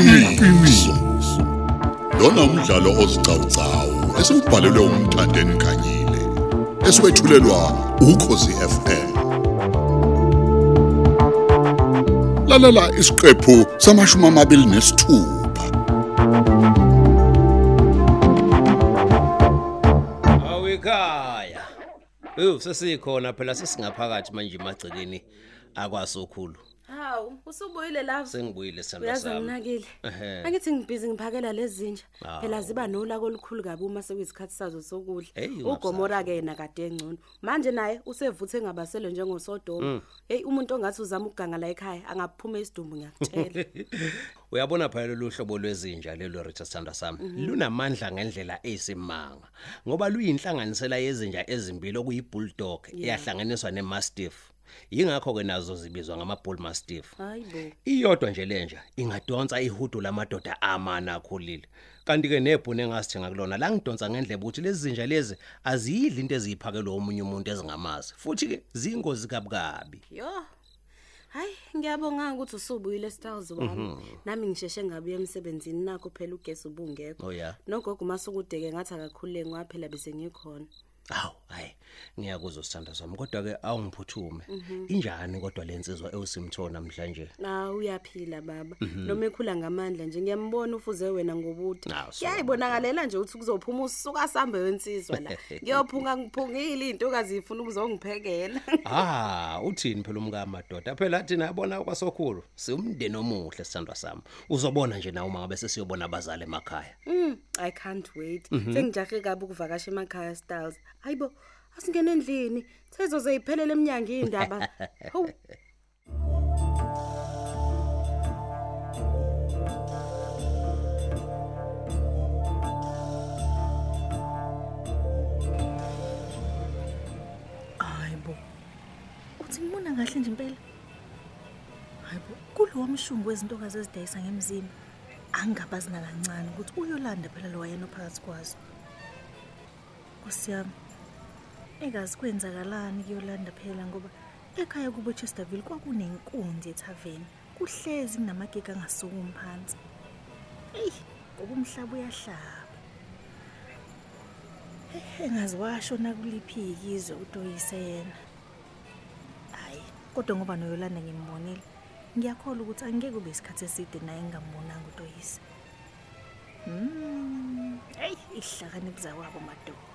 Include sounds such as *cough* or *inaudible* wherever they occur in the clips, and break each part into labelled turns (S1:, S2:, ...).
S1: iqiniso lona umdlalo osiqhawqhawo esibhalelwe umthandeni khanyile eswetshulelwa ukhosi FM lalela isiqephu samashumi amabili nesithupha
S2: Awikhaya. Ewu sesikhona phela sesingaphakathi manje emagcekeni akwasokhulu.
S3: Hawu, usubuyile la.
S2: Sengibuyile sandla
S3: Uyazi
S2: sami.
S3: anginakile.
S2: Ehhe.
S3: Angithi ngibizi ngiphakela lezi zinja.
S2: Hawu.
S3: Phela ziba nolaka olukhulu kabi uma sekuyisikhathi sazo sokudla.
S2: Hey, ungabusala.
S3: Ugomora ke yena kade engcono. Manje naye usevuthe ngabaselo
S2: Mm.
S3: njengosodoma. Hey umuntu ongathi uzama ukuganga la ekhaya angaphuma isidumbu ngiyakutshela. *laughs*
S2: Uyabona phela lolu hlobo lwezinja lelo Richard Sandra sami lunamandla ngendlela eyisimanga ngoba luyinhlanganisela yezinja ezimbili okuyi bulldog eyahlanganiswa ne mastiff. Yingakho ke nazo zibizwa ngama bull mastiff.
S3: Hayibo.
S2: Iyodwa nje lenja ingadonsa ihudu lamadoda amana akhulile. Kanti ke nebhune engasithenga kulona la ngidonsa ngendlebe ukuthi lezi zinja lezi aziyidli into eziyiphakelwe omunye umuntu ezingamazi. Futhi ke zingozi kabukabi.
S3: Yo. Hayi, ngiyabonga ukuthi usubuyile styles wami. Nami ngisheshe ngabuye emsebenzini nakho phela ugesi ubungekho.
S2: Oh ya.
S3: Nogogo masukudeke ngathi akakhululeke ngaphela bese ngikhona.
S2: Awu, hayi, ngiyakuzwa sithanda sami kodwa ke awungiphuthume. Injani kodwa lensizwa ewusimtho namhlanje?
S3: Na uyaphila baba. Noma ekhula ngamandla nje ngiyambona ufuze wena ngobuthi.
S2: Nawu, so-
S3: Yayibonakalela nje ukuthi kuzophuma usuka sambe wensizwa la. *laughs* Ngiyophunga ngiphungile izintokazi zifuna ukuzongiphekela. *laughs*
S2: Ah, uthini phela umkamadoda? Phela thina yabona kwasokhulu, siumndeni omuhle sithandwa sami. Uzobona nje nawe uma ngabe sesiyobona abazali emakhaya.
S3: Mm, I can't wait. Sengijahe kabi ukuvakasha emakhaya styles. Hayibo, asingene endlini. Sezo zeyiphelele eminyanga indaba. *laughs* Hawu.
S4: Hayibo. Uthi ngibona kahle nje impela. Hayibo, kulo mshungu wezintokazi ezidayisa ngemzimba. Angingabazi nakancane ukuthi uyolanda phela lo wayena phakathi kwazo. Kusiyami. Ekazi kwenzakalani kuyolanda phela ngoba ekhaya kubo Chesterville kwakunenkunzi ethaveni. Kuhlezi kunamagega angasukumi phansi. Ey, ngoba umhlaba uyahlaba. engazi washo nakuliphi izwe utoyise yena hayi kodwa ngoba noyolanda ngimbonile ngiyakholwa ukuthi angeke kube isikhathi eside naye ngingambonanga utoyise mm hey ihlakaniphi zakwabo madoda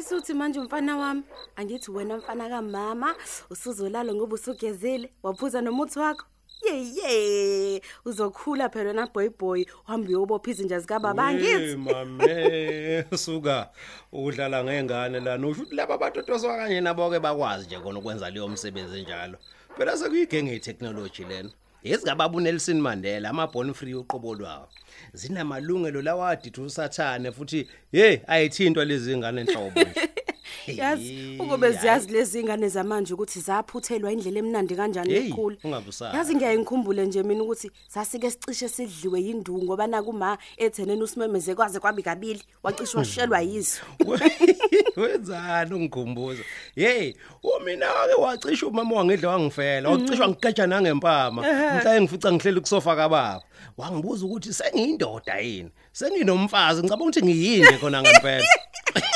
S3: Usesuthi manje umfana wami, angithi wena mfana kamama, usuzolala ngoba usugezile, waphuza nomuthi wakho. Yeye, uzokhula phela wena boy boy, uhambe uyobopha izinja zika baba angithi.
S2: mame, suka udlala ngengane la nosho ukuthi laba batotoswa kanye nabo ke bakwazi nje kona ukwenza leyo msebenzi enjalo. Phela sekuyigenge technology lena. Ezingababa uNelson Mandela ama born free uqobo lwawo. Zinamalungelo lawadithu usathane futhi hey ayithintwa lezi ngane enhlobo nje. *laughs*
S3: Yazi ukube ziyazi lezi ingane zamanje ukuthi zaphuthelwa indlela emnandi kanjani
S2: ungabusala.
S3: Yazi ngiyaye ngikhumbule nje mina ukuthi sasike sicishe sidliwe yindungu ngoba nakuma ethenene usimemeze kwaze kwabi kabili wacishwa shelwa yiso. *laughs*
S2: Wenzani ungikhumbuza? Hey, umina ke wacisha umama wangedla wangifela, wacishwa ngigejana nangempama. Mhla engifica ngihleli kusofa kababa. Wangibuza ukuthi sengiyindoda yini? Senginomfazi, ngicabanga ukuthi ngiyinde khona ngempela. *laughs*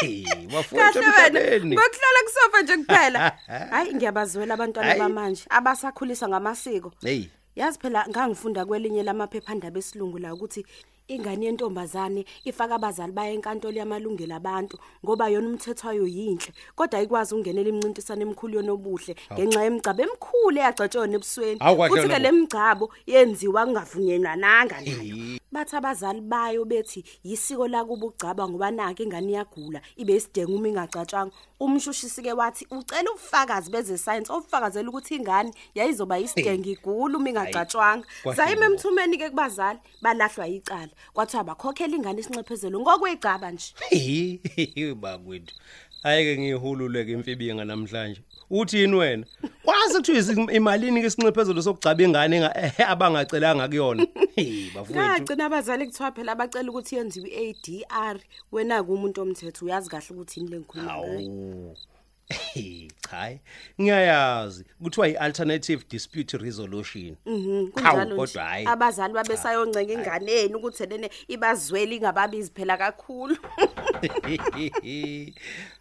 S2: Hey, wafuna
S3: Kahle wena.
S2: emhlabeni.
S3: Ngokuhlala kusofa nje kuphela. *laughs* Hayi ngiyabazwela abantwana
S2: Hayi.
S3: bamanje abasakhuliswa ngamasiko.
S2: Hey,
S3: Yazi phela ngangifunda kwelinye lamaphephandaba esilungu la ukuthi ingane yentombazane ifaka abazali baye enkantolo yamalungelo abantu ngoba yona umthetho wayo yinhle kodwa ayikwazi ukungenela imncintisano emkhulu yonobuhle ngenxa yemigcabo emkhulu eyagcatshwa ebusweni
S2: Hawu, kahle
S3: futhi ke
S2: lokho.
S3: lemigcabo yenziwa kungavunyelwananga nayo bathi abazali bayo bethi yisiko lakuba ugcaba ngoba nake ingane iyagula ibe isidenge uma ingacatshwanga umshushisi ke wathi ucela ubufakazi beze science obufakazela ukuthi ingane yayizoba isidenge igula uma ingacatshwanga
S2: kwahle
S3: sayime
S2: lokho.
S3: emthumeni ke kubazali balahlwa icala
S4: kwathiwa bakhokhela ingane isinxephezelo ngokuyigcaba nje *laughs*
S2: Hi bakwethu. Ayike ngihululeke imfibinga namhlanje. Uthini wena? Kwazi kuthiwa imalini ke isinxephezelo sokugcaba ingane enga- abangacelanga kuyona. *laughs* Hey bafowethu.
S4: ngagcina abazali kuthiwa phela abacela ukuthi yenziwe i-ADR wena kumuntu omthetho uyazi kahle ukuthi yini lengikhuluma ngayo.
S2: Hey, cha. hayi. Ngiyayazi kuthiwa ialternative dispute resolution.
S4: Mhm,
S2: Hawu,
S4: kunjalo nje
S2: kodwa hhayi.
S4: abazali babesayoncenga inganeni ukuthi enene ibazweli ingababizi phela kakhulu *laughs*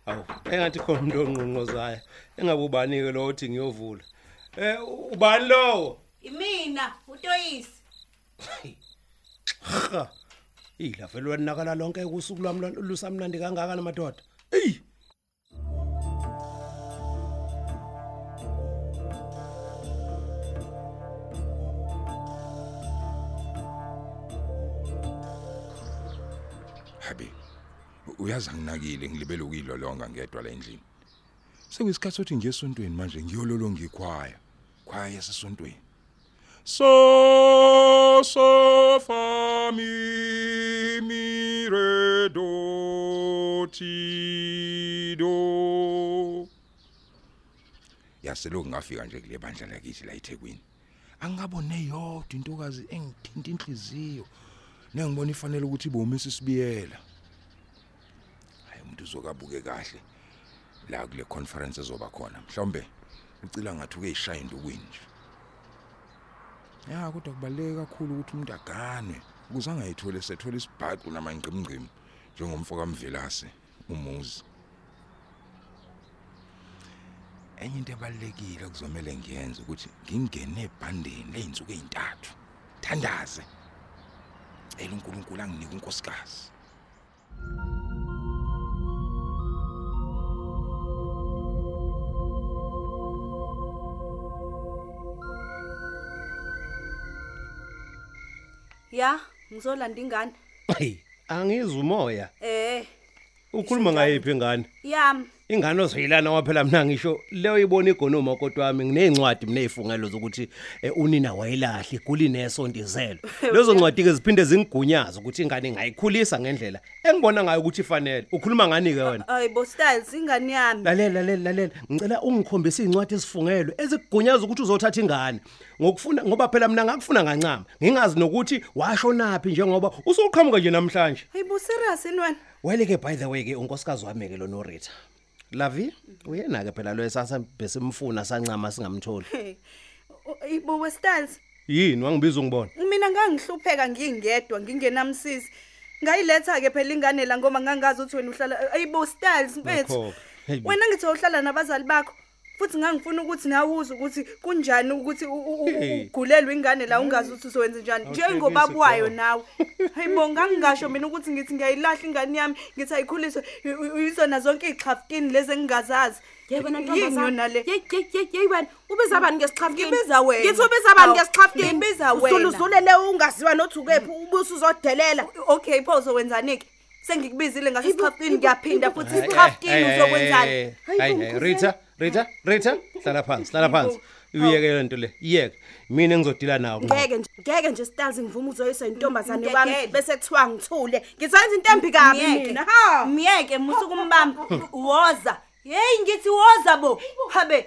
S2: Awu, engathi khona umuntu onqonqozayo. Engabe ubani ke lo uthi ngiyovula. Eh ubani lowo?
S5: Imina uToyisi.
S2: Ha. Ila vele wanakala lonke kusuku lwami lwa- lusamnandi kangaka namadoda. Ey.
S6: Habi. Uyazi anginakile ngilibele ukuyilolonga ngedwa la endlini. Sekuyisikhathi sokuthi ngiye esontweni manje ngiyololonga ikhwaya. Khwaya yasesontweni. So so fami mi re do ti do. Yaseloko ngafika nje kule bandla lakithi la eThekwini. Angingabone yodwa intokazi engithinta inhliziyo. Nengibona ifanele ukuthi ibomisa isibiyela. Hayi umuntu uzokabuke kahle la kule conference ezoba khona. Mhlawumbe ucila ngathi uke ishaya indukwini nje. Ya kodwa kubaleka kakhulu ukuthi umuntu agane ukuze angayithole sethola isibhaqo namangqimngqimi njengomfo kaMvelase umuzi. Enye into ebalekile kuzomela ngiyenze ukuthi ngingene ebhandeni leinsuku ezintathu. Thandaze. Ela uNkulunkulu anginike unkosikazi.
S4: ya ngizolanda ingane
S2: Hey, angizwa umoya.
S4: eh
S2: Ukhuluma ngayiphi ingane?
S4: Yami.
S2: Ingane ozoyilana waphela mina ngisho leyo ibona igonoma kodwa wami nginezincwadi mina ezifungelo zokuthi eh, unina wayelahle iguli nesontizelo. *laughs* Lezo ncwadi ke ziphinde zingigunyaza ukuthi ingane ngayikhulisa ngendlela engibona ngayo ukuthi ifanele. Ukhuluma ngani ke wena?
S4: hayi bo styles ingane yami.
S2: Lalela lalela lalela. Ngicela ungikhombise izincwadi ezifungelwe ezikugunyaza ukuthi uzothatha ingane. Ngokufuna ngoba phela mina ngakufuna ngancama ngingazi nokuthi washonapi njengoba usuqhamuka nje namhlanje.
S4: Hayi bo serious yini wena?
S2: Wele ke by the way ke unkosikazi wami ke lo Norita. Lavi, uyena ke phela lo esasa besimfuna sancama singamtholi.
S4: Hey, ibo we styles
S2: Yini wangibiza ungibona?
S4: mina ngangihlupheka ngingedwa ngingenamsisi ngayiletha ke phela ingane la ngoba ngangazi ukuthi wena uhlala ayibo styles mfethu
S2: Nakho-ke. Hey bo.
S4: wena ngithi uhlala nabazali bakho futhi ngangifuna ukuthi nawuze ukuthi kunjani ukuthi u- u- u-
S2: Hey.
S4: ugulelwe ingane la ungazi ukuthi uzowenza njani njengobaba wayo nawe hayibo ngangingasho mina ukuthi ngithi ngiyayilahla ingane yami ngithi ayikhuliswe izona zonke iy'xhafukini lezi engingazazi
S3: Yebo
S4: Yini
S3: nantombazana.
S4: yona le
S3: Yeyi yeyi yeyi yeyi wena ubiza bani ngesichafukini?
S4: Ngibiza wena.
S3: Ngithi ubiza bani
S4: Hawu,
S3: ngesichafukini?
S4: ngibiza wena.
S3: Usuluzulele ungaziwa nothi ukephi ubuso uzodelela.
S4: okay pho uzowenzani ke sengikubizile
S3: Hayibo,
S4: ngasesikhaftini
S3: hayibo,
S4: ngiyaphinda
S3: hayibo.
S4: futhi isichaftini uzokwenzani
S2: Hayi hayi Rita, Rita, Rita, hlala phansi, hlala phansi. Uyeke le nto le. Iyeke. Mina ngizodila nawo.
S3: Ngeke nje ngeke nje Stars ngivuma uzoyisa intombazane wami bese kuthiwa ngithule. Ngizoyenza into embi kabi mina. Ha.
S4: myeke musuku umbamba woza yeyi ngithi woza bo habe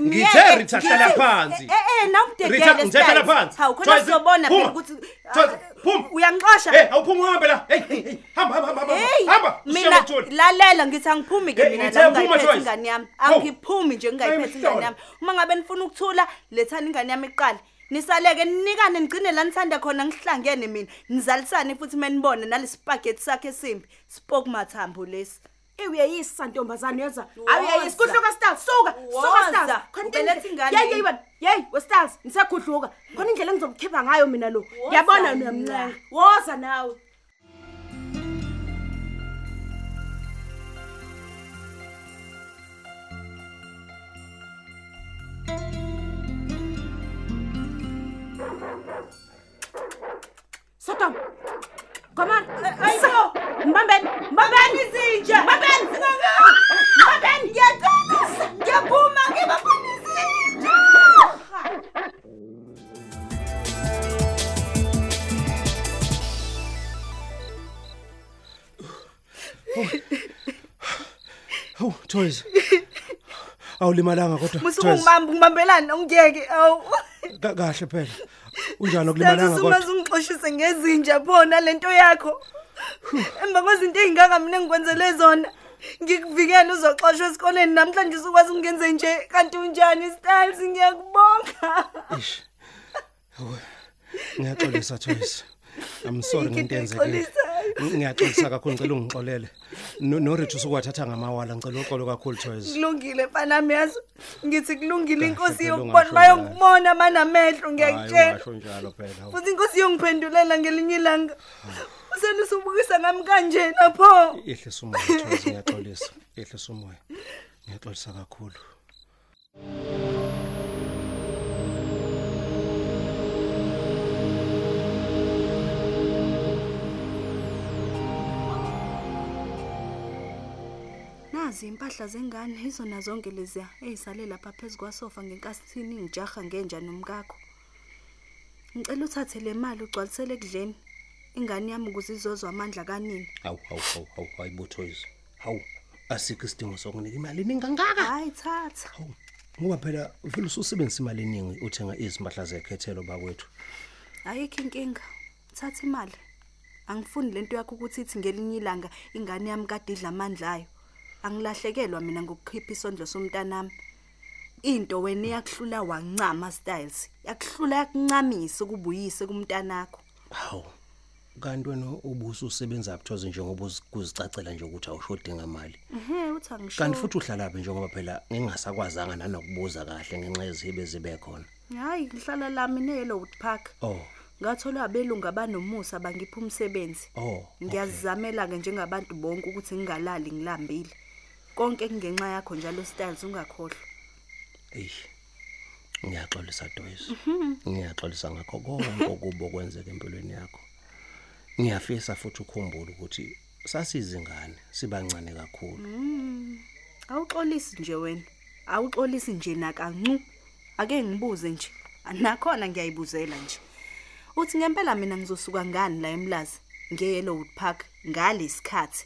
S2: Ngithe Rita hlala phansi.
S4: eh eh
S2: Rita,
S4: nawudedele
S2: ngithe hlala phansi.
S4: hawu khona sizobona phela ukuthi
S2: Joyce, phuma.
S4: uyangixosha
S2: Hey, awuphuma uhambe la. Hey. Hamba hamba hamba. Hamba.
S4: mina lalela ngithi angiphumi ke mina la
S2: phuma,
S4: ngayiphethe
S2: Joyce.
S4: ingane yami
S2: Hawu.
S4: angiphumi nje ngingayiphethe ingane yami uma ngabe nifuna ukuthula lethani ingane yami iqala nisaleke ninikane nigcine la nithanda khona ngihlangene mina nizalisane futhi menibone nalesipagethi sakhe esimbi spoke mathambo lesi
S3: Eh uyayisa ntombazane yeza.
S4: Woza.
S3: Awuyayisa kuhluka Stars suka. Suka
S4: Woza.
S3: Stars. Khona
S4: Ubeletha
S3: into-
S4: ingane
S3: Yeyi
S4: yini?
S3: yeyi wena. Yeyi we Stars ngisagudluka. Khona indlela engizokukhipha ngayo mina lo. Ngiyabona uyamncenga. Woza nawe. Sodom. Come on.
S2: Awulimalanga kodwa. Toys.
S7: musungibamba ngibambelani ongiyeke awu
S2: Ka- Kahle phela. Unjani okulimalanga kodwa?
S7: Sengathi ungixoshise ngezinja phona lento yakho. Emva kwezinto ezingaka mina ngikwenzele zona. Ngikuvikela uzoxoshwa esikoleni namhlanje usukwazi ukungenze nje kanti unjani styles ngiyakubonga.
S2: Ish. Hawu. Ngiyaxolisa Toys. I'm sorry ngento eyenzekile.
S7: Ngixolisayo.
S2: Ngiyaxolisa kakhulu ngicela ungixolele. No no Rich usukwathatha ngamawala ngicela uxolo kakhulu Toys.
S7: Kulungile mfana yazo. Ngithi kulungile inkosi
S2: phela
S7: yokubona
S2: ungasho
S7: bayongibona manamehlo ngiyakutshela.
S2: Ungasho njalo phela. hawu.
S7: Futhi inkosi yongiphendulela ngelinye ilanga. Usele usubukisa ngami kanje lapho.
S2: Ihle umoya Toys ngiyaxolisa. Ihle umoya. Ngiyaxolisa kakhulu.
S4: Nazi impahla zengane izona zonke leziya ezisale lapha phezulu kwasofa ngenkasini ngijaha ngenja nomkakho. Ngicela uthathe le mali ugcwalisele ekudleni. Ingane yami ukuze izozwa amandla kanini.
S2: Hawu hawu hawu hawu hayibo Toys. Hawu asikho isidingo sokunika imali ningangaka.
S4: Hayi thatha.
S2: Hawu ngoba phela ufuna usebenzisa imali eningi uthenga izimpahla zekhethelo bakwethu.
S4: Ayikho inkinga. Thatha imali. Angifuni lento yakho ukuthi ithi ngelinye ilanga ingane yami kade idla amandla ayo. Angilahlekelwa mina ngokukhipha isondlo somntanami. Into wena iyakuhlula wancama styles. Yakuhlula yakuncamisa ukubuyise kumntanakho.
S2: Hawu kanti wena ubuso usebenza abuthoze njengoba uzicacela nje ukuthi awushodi ngamali.
S4: Ehhe uthi angisho.
S2: Kanti futhi uhlala phi njengoba phela ngingasakwazanga nanokubuza kahle ngenxa yezibe zibe khona.
S4: Hayi ngihlala lami neYellowwood Park.
S2: Oh,
S4: Ngathola abelungu abanomusa bangipha umsebenzi.
S2: oh.
S4: Ngiyazizamela ke njengabantu bonke ukuthi ngingalali ngilambile. Konke kungenxa yakho njalo styles ungakhohlwa.
S2: Ey. Ngiyaxolisa Doyce. Ngiyaxolisa ngakho konke okubo kwenzeka empilweni yakho. Ngiyafisa futhi ukhumbule ukuthi sasizingane sibancane kakhulu.
S4: Awuxolisi nje wena. Awuxolisi nje nakancu. Ake ngibuze nje. Nakhona ngiyayibuzela nje. Uthi ngempela mina ngizosuka ngani la eMlazi ngeYellowwood Park ngalesikhathi.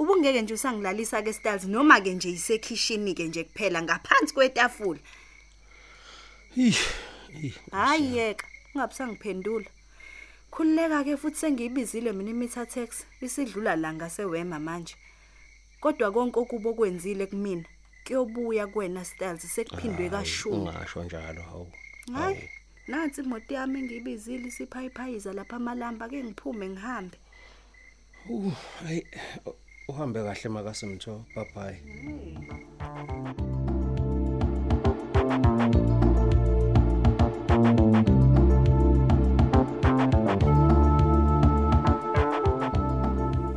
S4: Ubungeke nje usangilalisa ke styles noma ke nje isekitchen ke nje kuphela ngaphansi kwetafula.
S2: Ih. ih,
S4: Hayi yeka, ungabusangiphendula. Khulileka ke futhi sengiyibizile mina imeter tax isidlula la ngasewema manje. Kodwa konke okubo kwenzile kumina kuyobuya kuwena styles sekuphindwe
S2: hayi,
S4: kashumi.
S2: Ungasho njalo hawu.
S4: Hayi, nansi imoto yami engiyibizile isiphayiphayiza lapha amalamba ke ngiphume ngihambe.
S2: Uh, hayi uhambe kahle makasimtho. Bye bye.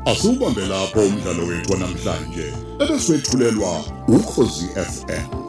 S1: Asubambe lapho umdlalo wethu namhlanje ebeswetshulelwa ukhozi FM